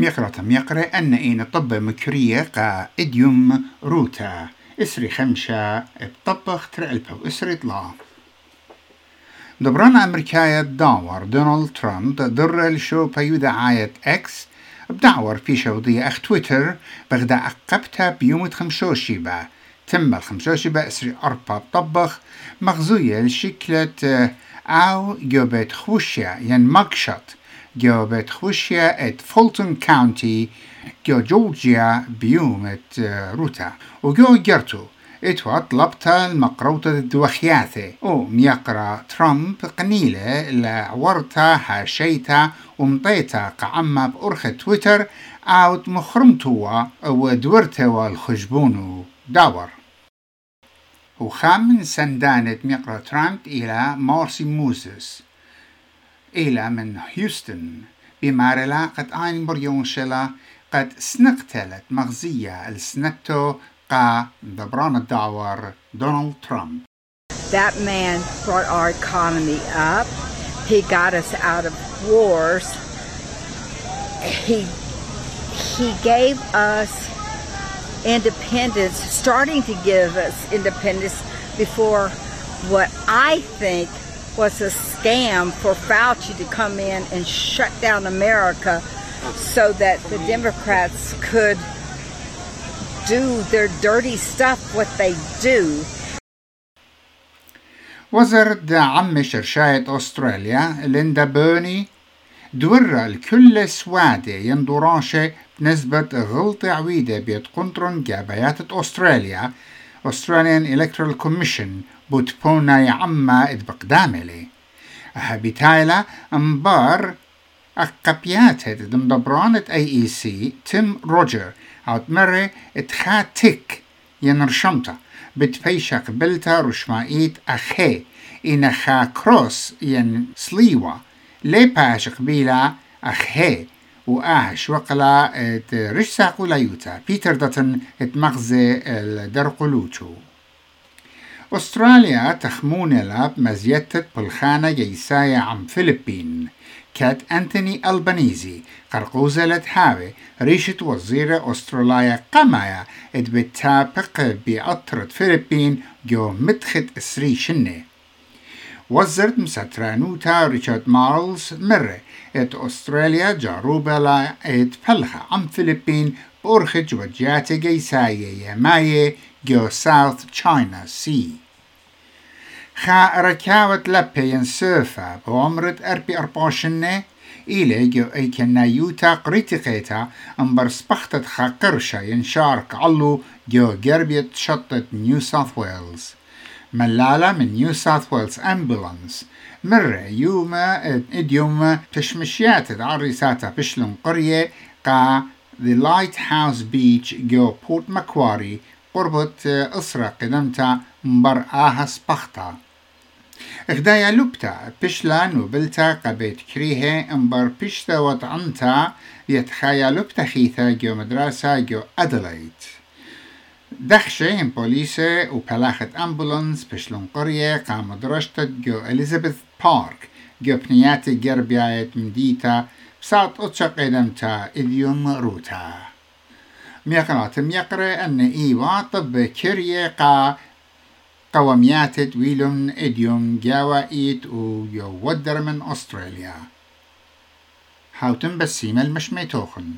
ميقرة ميقرة أن إين طب مكرية قا إديوم روتا. إسري خمشة بطبخ ترقلبة وإسري طلا. دبران أمريكاية داور دونالد ترامب در الشو بيو دعاية إكس. بدعور في شوضية أخ تويتر بغدا أقبتها بيوم خمشوشي با تم الخمشوشي با إسري أربا بطبخ مغزوية لشكلة أو جوبت خوشيا ين مقشط جوبت خوشيا ات فولتون كاونتي جو جورجيا بيوم ات روتا. وجو جرتو اتوا طلبتا المقروطة الدوخياثة. أو ميقرا ترامب قنيلة لعورتا هاشيتا ومطيتا قعما بأرخة تويتر أوت مخرمتوا ودورتا والخجبونو داور. وخام من سندانة ميقرأ ترامب إلى مارسي موزس إلى من هيوستن بمارلا قد آين بريون شلا قد سنقتلت مغزية السنتو قا دبران الدعور دونالد ترامب That man brought our economy up. He got us out of wars. He he gave us independence, starting to give us independence before what I think was a scam for Fauci to come in and shut down America so that the Democrats could do their dirty stuff, what they do. وزرد عم شرشاية أستراليا ليندا بيرني دورة الكل سوادة يندوراشة بنسبة غلطة عويدة بيت قنطرن جابيات أستراليا Australian Electoral Commission بوتبونا يعما إد بقداملي هابيتايلا أمبار أقبيات هيد دمدبرانة أي إي سي تيم روجر أو مرة اتخاتك ينرشمتا بتبيشا قبلتا رشمائيت أخي إن خا كروس ين سليوا لي باش قبيلة أخي وآهش وقلا ات رشساقو ليوتا بيتر داتن إت مغزي الدرقلوتو. أستراليا تخمون لاب مزيتت بالخانة جيسايا عم فلبين كات أنتوني ألبانيزي قرقوزة هاوي ريشة وزيرة أستراليا قمايا. اد بتابق بأطرة فلبين جو مدخت اسري شنة. وزرت مساترانوتا ريتشارد مارلز مرة. ات أستراليا جاروبة لا ات فلخة عم فلبين بورخج وجياتي جيسايا يماية جو ساوث تشاينا سي. خا ركاوت لبي ينسوفا بومرت أربي أرباشنة. إلي جو أي كنا يوتا قريتقيتا أمبر سبختت خا قرشا ينشارك علو جو جربيت شطت نيو ساوث ويلز. ملالة من نيو ساوث ويلز أمبولانس مرة يوما إديوم تشمشيات عريساتا بشلون قرية قا The Lighthouse Beach جو بورت مكواري قربت أسرة قدمتا مبر آها سبختا إخدايا لبتا بشلا نوبلتا قبيت كريها امبر بشتا وطعنتا يتخايا لبتا خيثا جو مدرسة جو أدلايت دخشة ام بوليسة وبلاخت أمبولانس بشلون قرية قام درشتت جو إليزابيث بارك جو بنياتي جربيايت مديتا بساط أتشا قدمتا إذيوم روتا. ميقرات ميقرة أن إيوا طب كرية قا قوميات ويلون إديوم إيت ويودر من أستراليا هاوتن بسيمة المشميتوخن